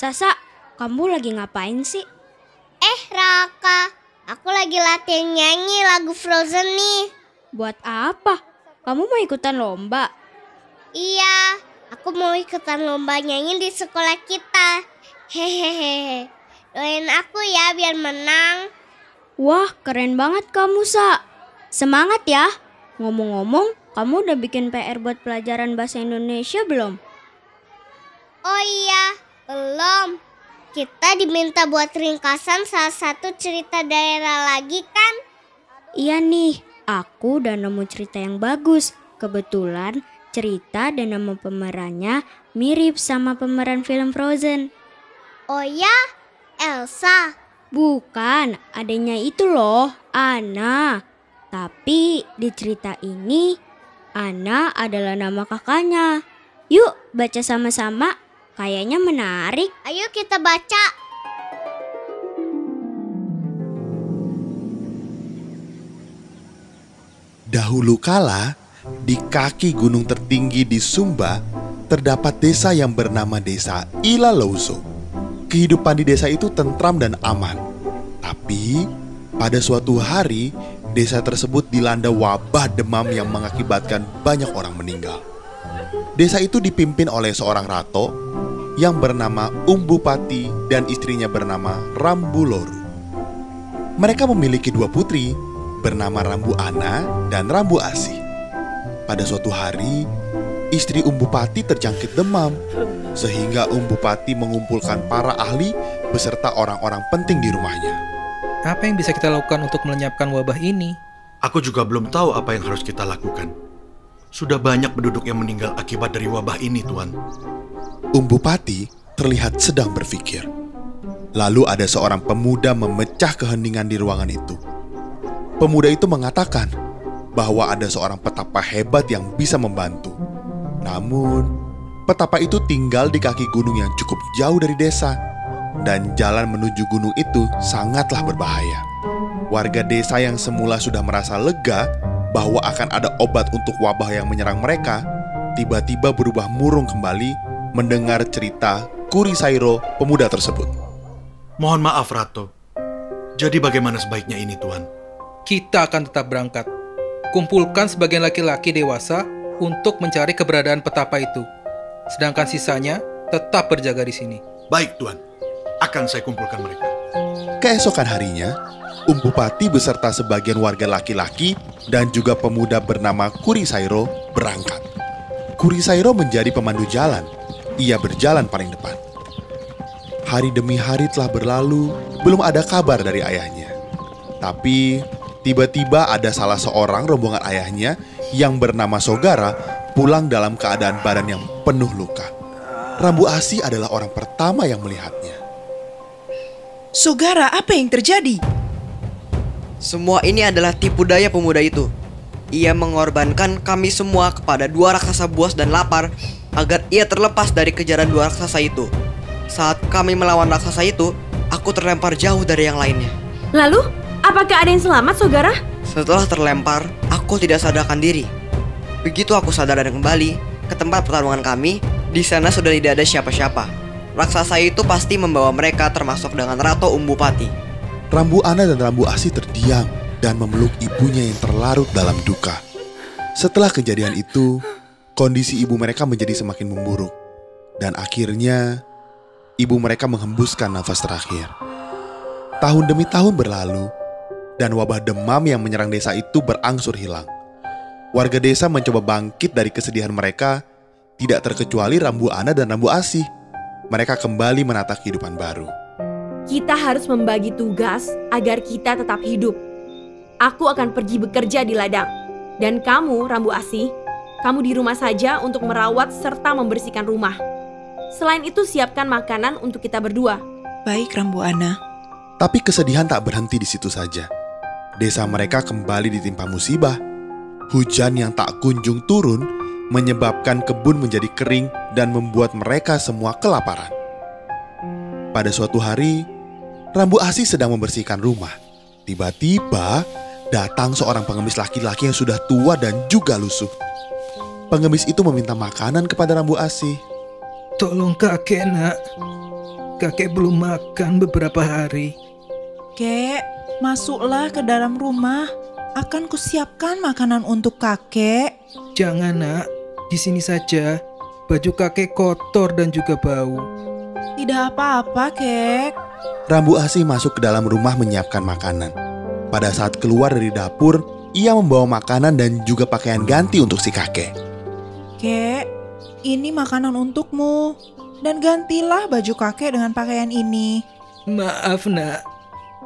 Sasa, kamu lagi ngapain sih? Eh Raka, aku lagi latihan nyanyi lagu Frozen nih. Buat apa? Kamu mau ikutan lomba? Iya, aku mau ikutan lomba nyanyi di sekolah kita. Hehehe, doain aku ya biar menang. Wah, keren banget kamu, Sa. Semangat ya. Ngomong-ngomong, kamu udah bikin PR buat pelajaran bahasa Indonesia belum? Oh iya, belum. Kita diminta buat ringkasan salah satu cerita daerah lagi kan? Iya nih, aku udah nemu cerita yang bagus. Kebetulan cerita dan nama pemerannya mirip sama pemeran film Frozen. Oh ya, Elsa. Bukan, adanya itu loh, Ana. Tapi di cerita ini, Ana adalah nama kakaknya. Yuk baca sama-sama, kayaknya menarik. Ayo kita baca. Dahulu kala, di kaki gunung tertinggi di Sumba, terdapat desa yang bernama Desa Ilalauzo. Kehidupan di desa itu tentram dan aman. Tapi, pada suatu hari, desa tersebut dilanda wabah demam yang mengakibatkan banyak orang meninggal. Desa itu dipimpin oleh seorang rato yang bernama Umbupati dan istrinya bernama Rambuloru. Mereka memiliki dua putri bernama Rambu Ana dan Rambu Asih. Pada suatu hari, istri Umbupati terjangkit demam, sehingga Umbupati mengumpulkan para ahli beserta orang-orang penting di rumahnya. Apa yang bisa kita lakukan untuk melenyapkan wabah ini? Aku juga belum tahu apa yang harus kita lakukan. Sudah banyak penduduk yang meninggal akibat dari wabah ini, Tuan. Umbupati terlihat sedang berpikir. Lalu ada seorang pemuda memecah keheningan di ruangan itu. Pemuda itu mengatakan bahwa ada seorang petapa hebat yang bisa membantu. Namun, petapa itu tinggal di kaki gunung yang cukup jauh dari desa, dan jalan menuju gunung itu sangatlah berbahaya. Warga desa yang semula sudah merasa lega bahwa akan ada obat untuk wabah yang menyerang mereka, tiba-tiba berubah murung kembali mendengar cerita Kuri Sairo pemuda tersebut. Mohon maaf, Rato. Jadi bagaimana sebaiknya ini, Tuan? Kita akan tetap berangkat. Kumpulkan sebagian laki-laki dewasa untuk mencari keberadaan petapa itu. Sedangkan sisanya tetap berjaga di sini. Baik, Tuan. Akan saya kumpulkan mereka. Keesokan harinya, Um Bupati beserta sebagian warga laki-laki dan juga pemuda bernama Kuri Sairo berangkat. Kuri Sairo menjadi pemandu jalan. Ia berjalan paling depan. Hari demi hari telah berlalu, belum ada kabar dari ayahnya. Tapi tiba-tiba ada salah seorang rombongan ayahnya yang bernama Sogara pulang dalam keadaan badan yang penuh luka. Rambu Asi adalah orang pertama yang melihatnya. Sogara, apa yang terjadi? Semua ini adalah tipu daya pemuda itu. Ia mengorbankan kami semua kepada dua raksasa buas dan lapar agar ia terlepas dari kejaran dua raksasa itu. Saat kami melawan raksasa itu, aku terlempar jauh dari yang lainnya. Lalu, apakah ada yang selamat, Sogara? Setelah terlempar, aku tidak sadarkan diri. Begitu aku sadar dan kembali ke tempat pertarungan kami, di sana sudah tidak ada siapa-siapa. Raksasa itu pasti membawa mereka termasuk dengan Rato Umbupati. Rambu Ana dan Rambu Asi terdiam dan memeluk ibunya yang terlarut dalam duka. Setelah kejadian itu, kondisi ibu mereka menjadi semakin memburuk. Dan akhirnya, ibu mereka menghembuskan nafas terakhir. Tahun demi tahun berlalu, dan wabah demam yang menyerang desa itu berangsur hilang. Warga desa mencoba bangkit dari kesedihan mereka, tidak terkecuali Rambu Ana dan Rambu Asih. Mereka kembali menata kehidupan baru. Kita harus membagi tugas agar kita tetap hidup. Aku akan pergi bekerja di ladang. Dan kamu, Rambu Asih, kamu di rumah saja untuk merawat serta membersihkan rumah. Selain itu, siapkan makanan untuk kita berdua. Baik, Rambu Ana. Tapi kesedihan tak berhenti di situ saja. Desa mereka kembali ditimpa musibah. Hujan yang tak kunjung turun menyebabkan kebun menjadi kering dan membuat mereka semua kelaparan. Pada suatu hari, Rambu Asih sedang membersihkan rumah. Tiba-tiba datang seorang pengemis laki-laki yang sudah tua dan juga lusuh. Pengemis itu meminta makanan kepada Rambu Asih. Tolong kakek nak. kakek belum makan beberapa hari. Kek, masuklah ke dalam rumah. Akan kusiapkan makanan untuk kakek. Jangan nak, di sini saja. Baju kakek kotor dan juga bau. Tidak apa-apa, kek. Rambu Asih masuk ke dalam rumah menyiapkan makanan. Pada saat keluar dari dapur, ia membawa makanan dan juga pakaian ganti untuk si kakek. Kek, ini makanan untukmu. Dan gantilah baju kakek dengan pakaian ini. Maaf nak,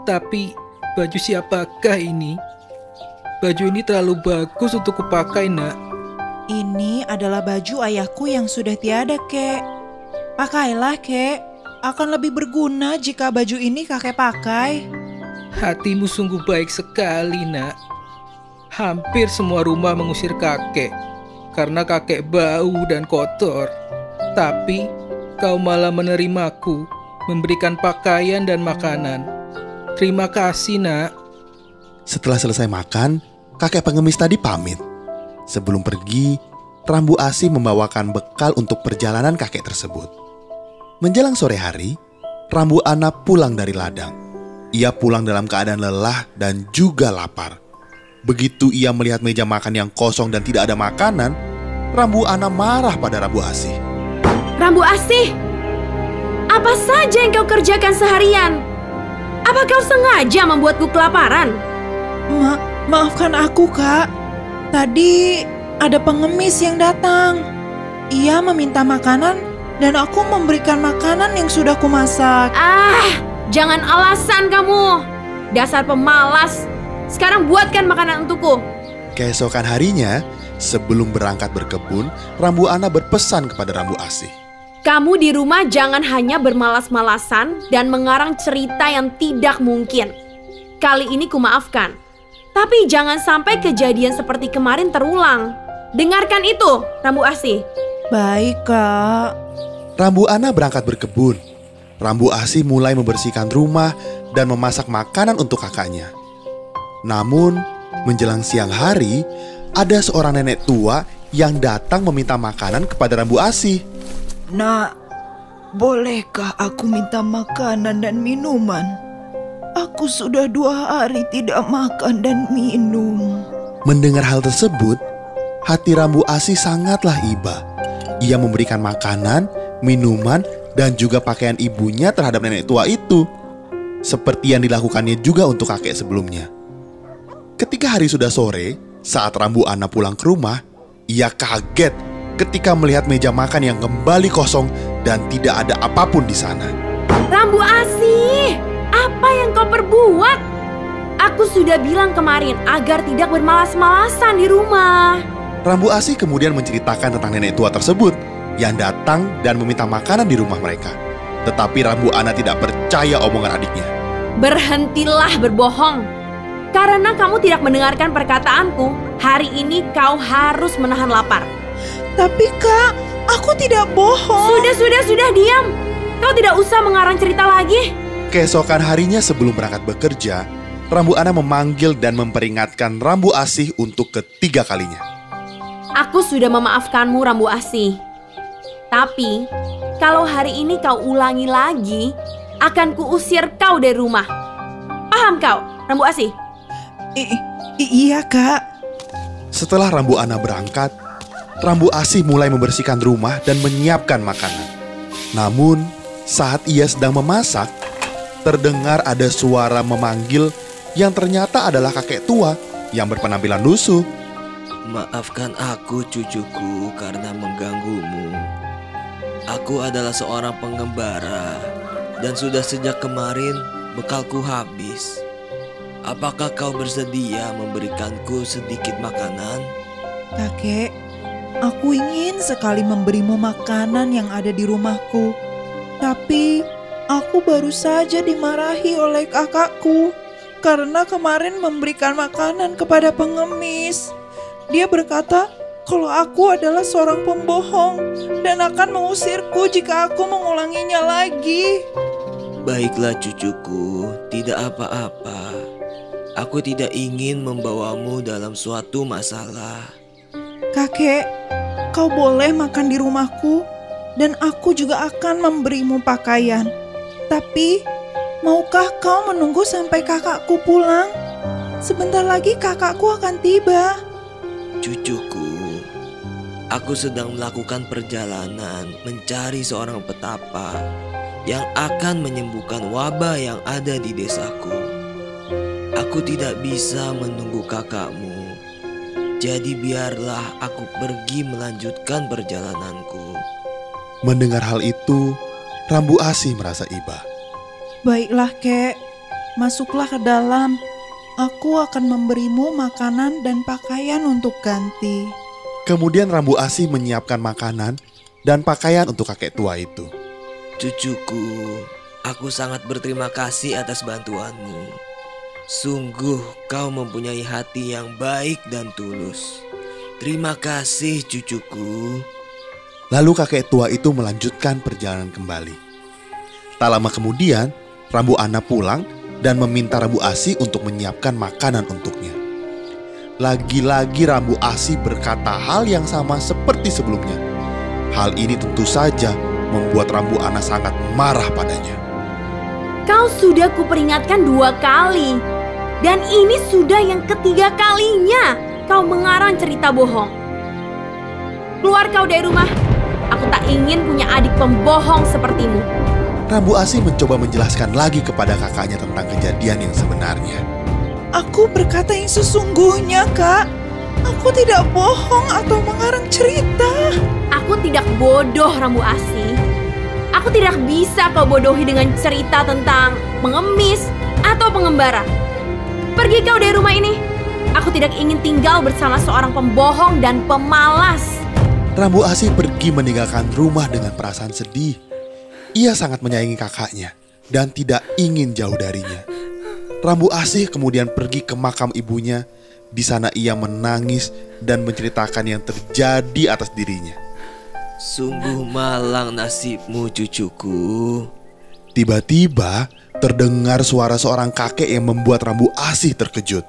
tapi baju siapakah ini? Baju ini terlalu bagus untuk kupakai nak. Ini adalah baju ayahku yang sudah tiada, kek. Pakailah, kek. Akan lebih berguna jika baju ini kakek pakai. Hatimu sungguh baik sekali nak. Hampir semua rumah mengusir kakek karena kakek bau dan kotor. Tapi kau malah menerimaku, memberikan pakaian dan makanan. Terima kasih, Nak. Setelah selesai makan, kakek pengemis tadi pamit. Sebelum pergi, Rambu Asih membawakan bekal untuk perjalanan kakek tersebut. Menjelang sore hari, Rambu Ana pulang dari ladang. Ia pulang dalam keadaan lelah dan juga lapar. Begitu ia melihat meja makan yang kosong dan tidak ada makanan, Rambu Ana marah pada Rambu Asih. Rambu Asih, apa saja yang kau kerjakan seharian? Apa kau sengaja membuatku kelaparan? Ma maafkan aku, Kak. Tadi ada pengemis yang datang. Ia meminta makanan dan aku memberikan makanan yang sudah kumasak. Ah, jangan alasan kamu. Dasar pemalas. Sekarang buatkan makanan untukku. Keesokan harinya, sebelum berangkat berkebun, Rambu Ana berpesan kepada Rambu Asih. Kamu di rumah jangan hanya bermalas-malasan dan mengarang cerita yang tidak mungkin. Kali ini kumaafkan. Tapi jangan sampai kejadian seperti kemarin terulang. Dengarkan itu, Rambu Asih. Baik, Kak. Rambu Ana berangkat berkebun. Rambu Asih mulai membersihkan rumah dan memasak makanan untuk kakaknya. Namun, menjelang siang hari, ada seorang nenek tua yang datang meminta makanan kepada Rambu Asih. Nak, bolehkah aku minta makanan dan minuman? Aku sudah dua hari tidak makan dan minum. Mendengar hal tersebut, hati Rambu Asih sangatlah iba. Ia memberikan makanan, minuman, dan juga pakaian ibunya terhadap nenek tua itu. Seperti yang dilakukannya juga untuk kakek sebelumnya. Ketika hari sudah sore, saat Rambu Ana pulang ke rumah, ia kaget ketika melihat meja makan yang kembali kosong dan tidak ada apa pun di sana. Rambu Asih, apa yang kau perbuat? Aku sudah bilang kemarin agar tidak bermalas-malasan di rumah. Rambu Asih kemudian menceritakan tentang nenek tua tersebut yang datang dan meminta makanan di rumah mereka. Tetapi Rambu Ana tidak percaya omongan adiknya. Berhentilah berbohong. Karena kamu tidak mendengarkan perkataanku, hari ini kau harus menahan lapar. Tapi kak, aku tidak bohong. Sudah, sudah, sudah diam. Kau tidak usah mengarang cerita lagi. Keesokan harinya sebelum berangkat bekerja, Rambu Ana memanggil dan memperingatkan Rambu Asih untuk ketiga kalinya. Aku sudah memaafkanmu, Rambu Asih. Tapi, kalau hari ini kau ulangi lagi, akan kuusir kau dari rumah. Paham kau, Rambu Asih? I iya kak. Setelah Rambu Ana berangkat, Rambu Asih mulai membersihkan rumah dan menyiapkan makanan. Namun, saat ia sedang memasak, terdengar ada suara memanggil yang ternyata adalah kakek tua yang berpenampilan lusuh. Maafkan aku cucuku karena mengganggumu. Aku adalah seorang pengembara dan sudah sejak kemarin bekalku habis. Apakah kau bersedia memberikanku sedikit makanan? Kakek, aku ingin sekali memberimu makanan yang ada di rumahku. Tapi aku baru saja dimarahi oleh kakakku karena kemarin memberikan makanan kepada pengemis. Dia berkata kalau aku adalah seorang pembohong dan akan mengusirku jika aku mengulanginya lagi. Baiklah cucuku, tidak apa-apa. Aku tidak ingin membawamu dalam suatu masalah. Kakek, kau boleh makan di rumahku dan aku juga akan memberimu pakaian. Tapi, maukah kau menunggu sampai kakakku pulang? Sebentar lagi kakakku akan tiba. Cucuku, aku sedang melakukan perjalanan mencari seorang petapa yang akan menyembuhkan wabah yang ada di desaku. Aku tidak bisa menunggu kakakmu. Jadi biarlah aku pergi melanjutkan perjalananku. Mendengar hal itu, Rambu Asih merasa iba. Baiklah, Kek. Masuklah ke dalam. Aku akan memberimu makanan dan pakaian untuk ganti. Kemudian Rambu Asih menyiapkan makanan dan pakaian untuk kakek tua itu. Cucuku, aku sangat berterima kasih atas bantuanmu. Sungguh kau mempunyai hati yang baik dan tulus. Terima kasih cucuku. Lalu kakek tua itu melanjutkan perjalanan kembali. Tak lama kemudian, Rambu Ana pulang dan meminta Rambu Asi untuk menyiapkan makanan untuknya. Lagi-lagi Rambu Asi berkata hal yang sama seperti sebelumnya. Hal ini tentu saja membuat Rambu Ana sangat marah padanya. Kau sudah kuperingatkan dua kali. Dan ini sudah yang ketiga kalinya kau mengarang cerita bohong. Keluar kau dari rumah. Aku tak ingin punya adik pembohong sepertimu. Rambu Asi mencoba menjelaskan lagi kepada kakaknya tentang kejadian yang sebenarnya. Aku berkata yang sesungguhnya, Kak. Aku tidak bohong atau mengarang cerita. Aku tidak bodoh, Rambu Asi. Aku tidak bisa kau bodohi dengan cerita tentang pengemis atau pengembara. Pergi kau dari rumah ini. Aku tidak ingin tinggal bersama seorang pembohong dan pemalas. Rambu Asi pergi meninggalkan rumah dengan perasaan sedih. Ia sangat menyayangi kakaknya dan tidak ingin jauh darinya. Rambu Asih kemudian pergi ke makam ibunya. Di sana ia menangis dan menceritakan yang terjadi atas dirinya. Sungguh malang nasibmu cucuku. Tiba-tiba terdengar suara seorang kakek yang membuat Rambu Asih terkejut.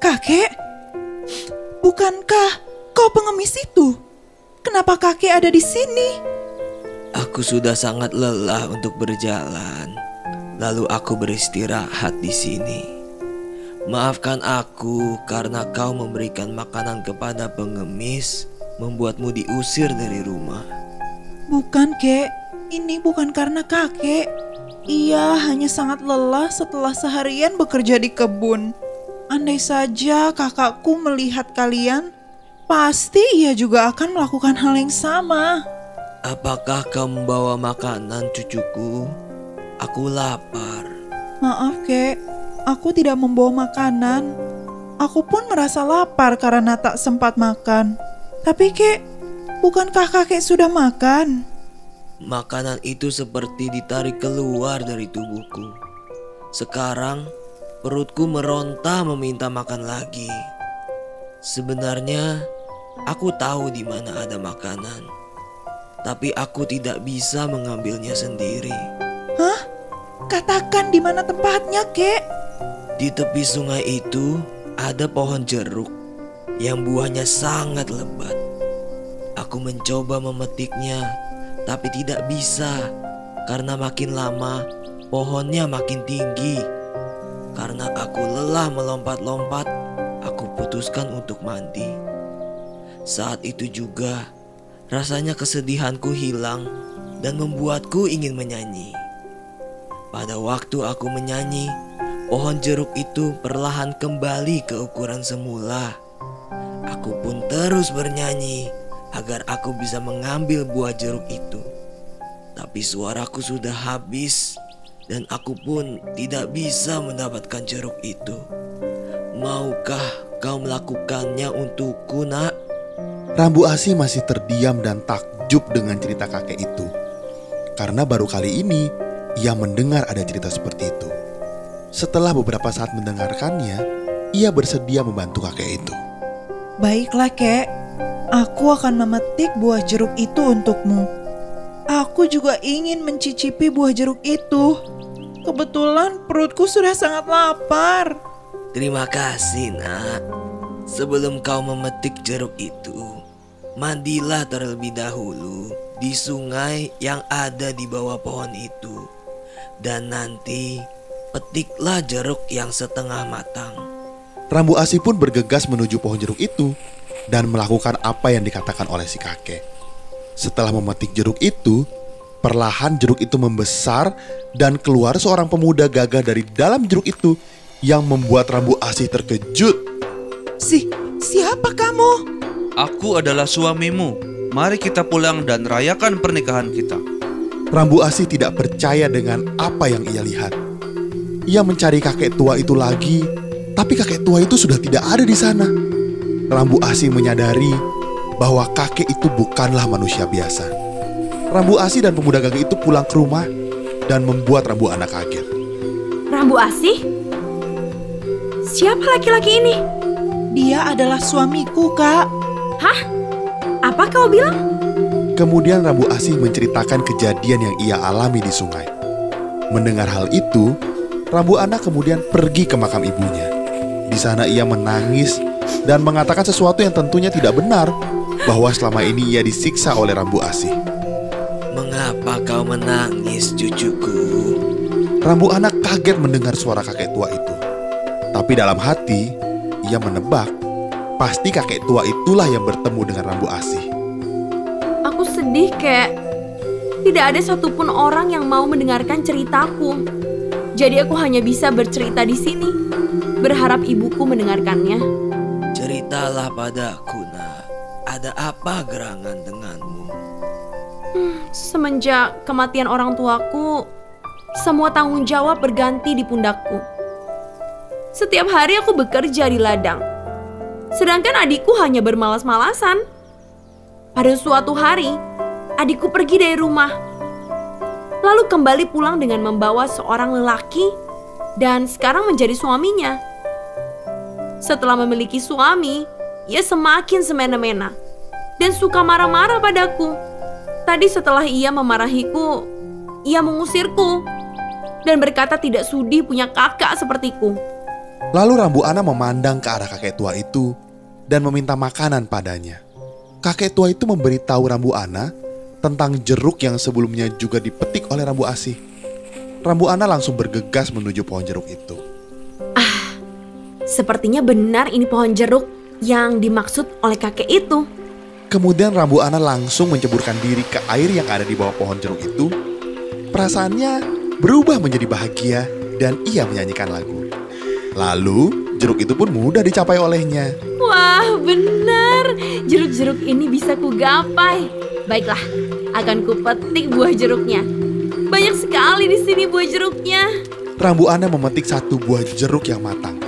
Kakek? Bukankah kau pengemis itu? Kenapa kakek ada di sini? Aku sudah sangat lelah untuk berjalan. Lalu aku beristirahat di sini. Maafkan aku karena kau memberikan makanan kepada pengemis, membuatmu diusir dari rumah. Bukan, Kek. Ini bukan karena kakek. Ia hanya sangat lelah setelah seharian bekerja di kebun. Andai saja kakakku melihat kalian, pasti ia juga akan melakukan hal yang sama. Apakah kau membawa makanan cucuku? Aku lapar. Maaf, Kek. Aku tidak membawa makanan. Aku pun merasa lapar karena tak sempat makan. Tapi, Kek, bukankah kakek sudah makan? Makanan itu seperti ditarik keluar dari tubuhku. Sekarang perutku meronta meminta makan lagi. Sebenarnya aku tahu di mana ada makanan, tapi aku tidak bisa mengambilnya sendiri. Hah? Katakan di mana tempatnya, Kek? Di tepi sungai itu ada pohon jeruk yang buahnya sangat lebat. Aku mencoba memetiknya, tapi tidak bisa karena makin lama pohonnya makin tinggi. Karena aku lelah melompat-lompat, aku putuskan untuk mandi. Saat itu juga rasanya kesedihanku hilang dan membuatku ingin menyanyi. Pada waktu aku menyanyi, pohon jeruk itu perlahan kembali ke ukuran semula. Aku pun terus bernyanyi agar aku bisa mengambil buah jeruk itu. Tapi suaraku sudah habis dan aku pun tidak bisa mendapatkan jeruk itu. Maukah kau melakukannya untukku, Nak? Rambu Asi masih terdiam dan takjub dengan cerita kakek itu. Karena baru kali ini ia mendengar ada cerita seperti itu. Setelah beberapa saat mendengarkannya, ia bersedia membantu kakek itu. Baiklah, Kek. Aku akan memetik buah jeruk itu untukmu. Aku juga ingin mencicipi buah jeruk itu. Kebetulan perutku sudah sangat lapar. Terima kasih, Nak. Sebelum kau memetik jeruk itu, mandilah terlebih dahulu di sungai yang ada di bawah pohon itu. Dan nanti petiklah jeruk yang setengah matang. Rambu Asi pun bergegas menuju pohon jeruk itu dan melakukan apa yang dikatakan oleh si kakek. Setelah memetik jeruk itu, perlahan jeruk itu membesar dan keluar seorang pemuda gagah dari dalam jeruk itu yang membuat Rambu Asi terkejut. Si, siapa kamu? Aku adalah suamimu. Mari kita pulang dan rayakan pernikahan kita. Rambu Asi tidak percaya dengan apa yang ia lihat. Ia mencari kakek tua itu lagi, tapi kakek tua itu sudah tidak ada di sana. Rambu Asi menyadari bahwa kakek itu bukanlah manusia biasa. Rambu Asi dan pemuda gagah itu pulang ke rumah dan membuat Rambu Anak kaget. Rambu Asih? Siapa laki-laki ini? Dia adalah suamiku, Kak. Hah? Apa kau bilang? Kemudian Rambu Asih menceritakan kejadian yang ia alami di sungai. Mendengar hal itu, Rambu Anak kemudian pergi ke makam ibunya. Di sana ia menangis dan mengatakan sesuatu yang tentunya tidak benar, bahwa selama ini ia disiksa oleh Rambu Asih. Mengapa kau menangis, cucuku? Rambu Anak kaget mendengar suara kakek tua itu. Tapi dalam hati, ia menebak, pasti kakek tua itulah yang bertemu dengan Rambu Asih. Aku sedih, Kek. Tidak ada satupun orang yang mau mendengarkan ceritaku. Jadi aku hanya bisa bercerita di sini. Berharap ibuku mendengarkannya. Ceritalah padaku, nak. Ada apa gerangan denganmu? Semenjak kematian orang tuaku, semua tanggung jawab berganti di pundakku. Setiap hari aku bekerja di ladang. Sedangkan adikku hanya bermalas-malasan. Pada suatu hari, adikku pergi dari rumah. Lalu kembali pulang dengan membawa seorang lelaki dan sekarang menjadi suaminya. Setelah memiliki suami, ia semakin semena-mena dan suka marah-marah padaku. Tadi setelah ia memarahiku, ia mengusirku dan berkata tidak sudi punya kakak sepertiku. Lalu Rambu Ana memandang ke arah kakek tua itu dan meminta makanan padanya. Kakek tua itu memberitahu Rambu Ana tentang jeruk yang sebelumnya juga dipetik oleh Rambu Asih. Rambu Ana langsung bergegas menuju pohon jeruk itu. Sepertinya benar ini pohon jeruk yang dimaksud oleh kakek itu. Kemudian Rambu Ana langsung menceburkan diri ke air yang ada di bawah pohon jeruk itu. Perasaannya berubah menjadi bahagia dan ia menyanyikan lagu. Lalu jeruk itu pun mudah dicapai olehnya. Wah, benar. Jeruk-jeruk ini bisa kugapai. Baiklah, akan kupetik buah jeruknya. Banyak sekali di sini buah jeruknya. Rambu Ana memetik satu buah jeruk yang matang.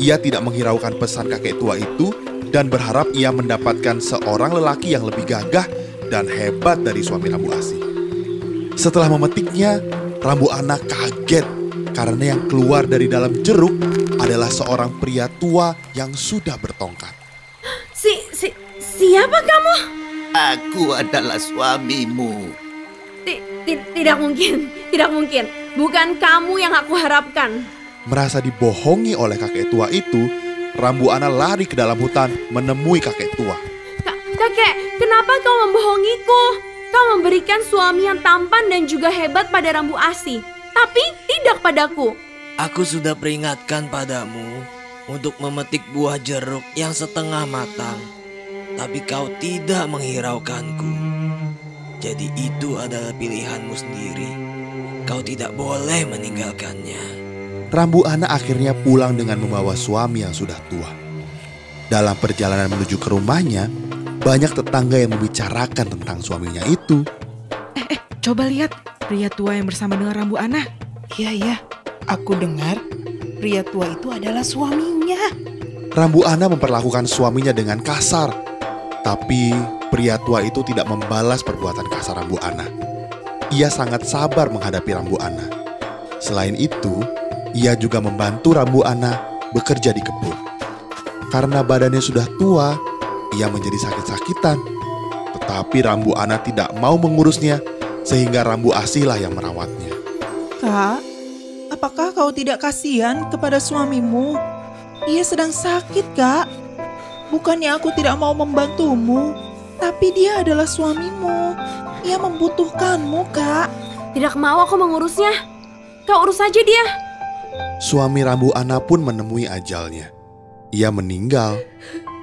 Ia tidak menghiraukan pesan kakek tua itu dan berharap ia mendapatkan seorang lelaki yang lebih gagah dan hebat dari suami Rambu Asih. Setelah memetiknya, Rambu Ana kaget karena yang keluar dari dalam jeruk adalah seorang pria tua yang sudah bertongkat. Si, si, siapa kamu? Aku adalah suamimu. Ti- ti- tidak mungkin, tidak mungkin. Bukan kamu yang aku harapkan. Merasa dibohongi oleh kakek tua itu, Rambu Ana lari ke dalam hutan menemui kakek tua. Ka- kakek, kenapa kau membohongiku? Kau memberikan suami yang tampan dan juga hebat pada Rambu Asi, tapi tidak padaku. Aku sudah peringatkan padamu untuk memetik buah jeruk yang setengah matang. Tapi kau tidak menghiraukanku. Jadi itu adalah pilihanmu sendiri. Kau tidak boleh meninggalkannya. Rambu Ana akhirnya pulang dengan membawa suami yang sudah tua. Dalam perjalanan menuju ke rumahnya, banyak tetangga yang membicarakan tentang suaminya itu. Coba lihat pria tua yang bersama dengan Rambu Ana. Iya, iya. Aku dengar pria tua itu adalah suaminya. Rambu Ana memperlakukan suaminya dengan kasar. Tapi pria tua itu tidak membalas perbuatan kasar Rambu Ana. Ia sangat sabar menghadapi Rambu Ana. Selain itu, ia juga membantu Rambu Ana bekerja di kebun. Karena badannya sudah tua, ia menjadi sakit-sakitan. Tetapi Rambu Ana tidak mau mengurusnya, sehingga Rambu Asih lah yang merawatnya. Kak, apakah kau tidak kasihan kepada suamimu? Ia sedang sakit, Kak. Bukannya aku tidak mau membantumu, tapi dia adalah suamimu. Ia membutuhkanmu, Kak. Tidak mau aku mengurusnya. Kau urus saja dia. Suami Rambu Ana pun menemui ajalnya. Ia meninggal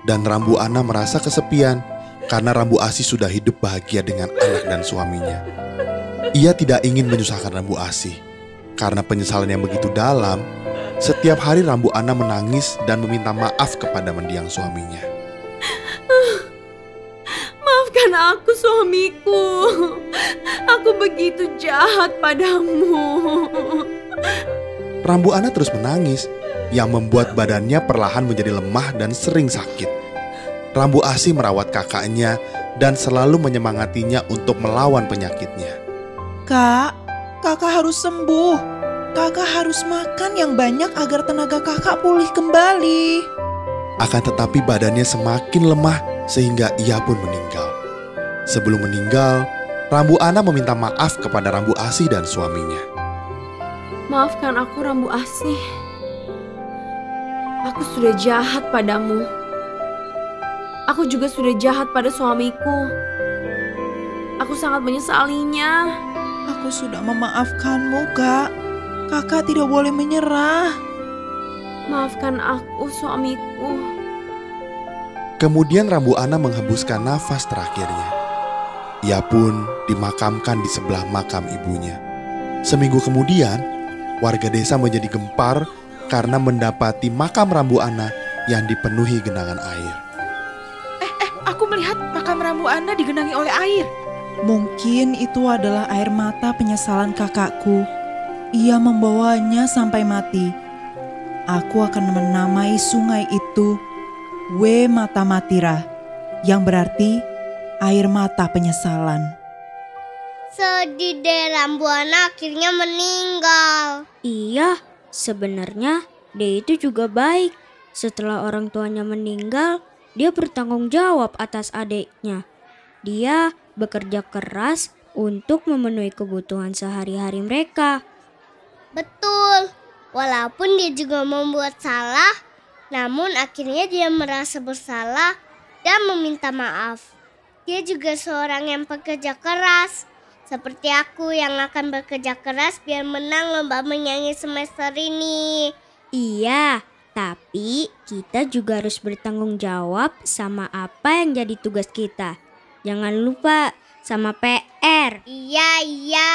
dan Rambu Ana merasa kesepian karena Rambu Asi sudah hidup bahagia dengan anak dan suaminya. Ia tidak ingin menyusahkan Rambu Asi karena penyesalan yang begitu dalam. Setiap hari Rambu Ana menangis dan meminta maaf kepada mendiang suaminya. Maafkan aku suamiku. Aku begitu jahat padamu. Rambu Ana terus menangis yang membuat badannya perlahan menjadi lemah dan sering sakit. Rambu Asi merawat kakaknya dan selalu menyemangatinya untuk melawan penyakitnya. Kak, kakak harus sembuh. Kakak harus makan yang banyak agar tenaga kakak pulih kembali. Akan tetapi badannya semakin lemah sehingga ia pun meninggal. Sebelum meninggal, Rambu Ana meminta maaf kepada Rambu Asi dan suaminya. Maafkan aku Rambu Asih. Aku sudah jahat padamu. Aku juga sudah jahat pada suamiku. Aku sangat menyesalinya. Aku sudah memaafkanmu, Kak. Kakak tidak boleh menyerah. Maafkan aku, suamiku. Kemudian Rambu Ana menghembuskan nafas terakhirnya. Ia pun dimakamkan di sebelah makam ibunya. Seminggu kemudian, warga desa menjadi gempar karena mendapati makam Rambu Ana yang dipenuhi genangan air. Aku melihat makam Rambu Ana digenangi oleh air. Mungkin itu adalah air mata penyesalan kakakku. Ia membawanya sampai mati. Aku akan menamai sungai itu W Mata Matira, yang berarti air mata penyesalan. Sedih deh Rambuana akhirnya meninggal. Iya, sebenarnya dia itu juga baik. Setelah orang tuanya meninggal, dia bertanggung jawab atas adiknya. Dia bekerja keras untuk memenuhi kebutuhan sehari-hari mereka. Betul. Walaupun dia juga membuat salah, namun akhirnya dia merasa bersalah dan meminta maaf. Dia juga seorang yang pekerja keras, seperti aku yang akan bekerja keras biar menang lomba menyanyi semester ini. Iya, tapi kita juga harus bertanggung jawab sama apa yang jadi tugas kita. Jangan lupa sama PR. Iya, iya.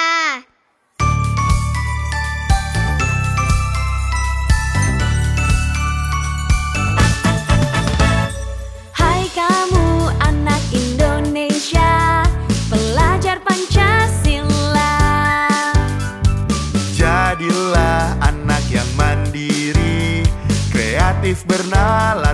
Hai kamu anak Indonesia, pelajar Pancasila. Jadilah anak yang mandiri, kreatif bernalar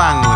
Román.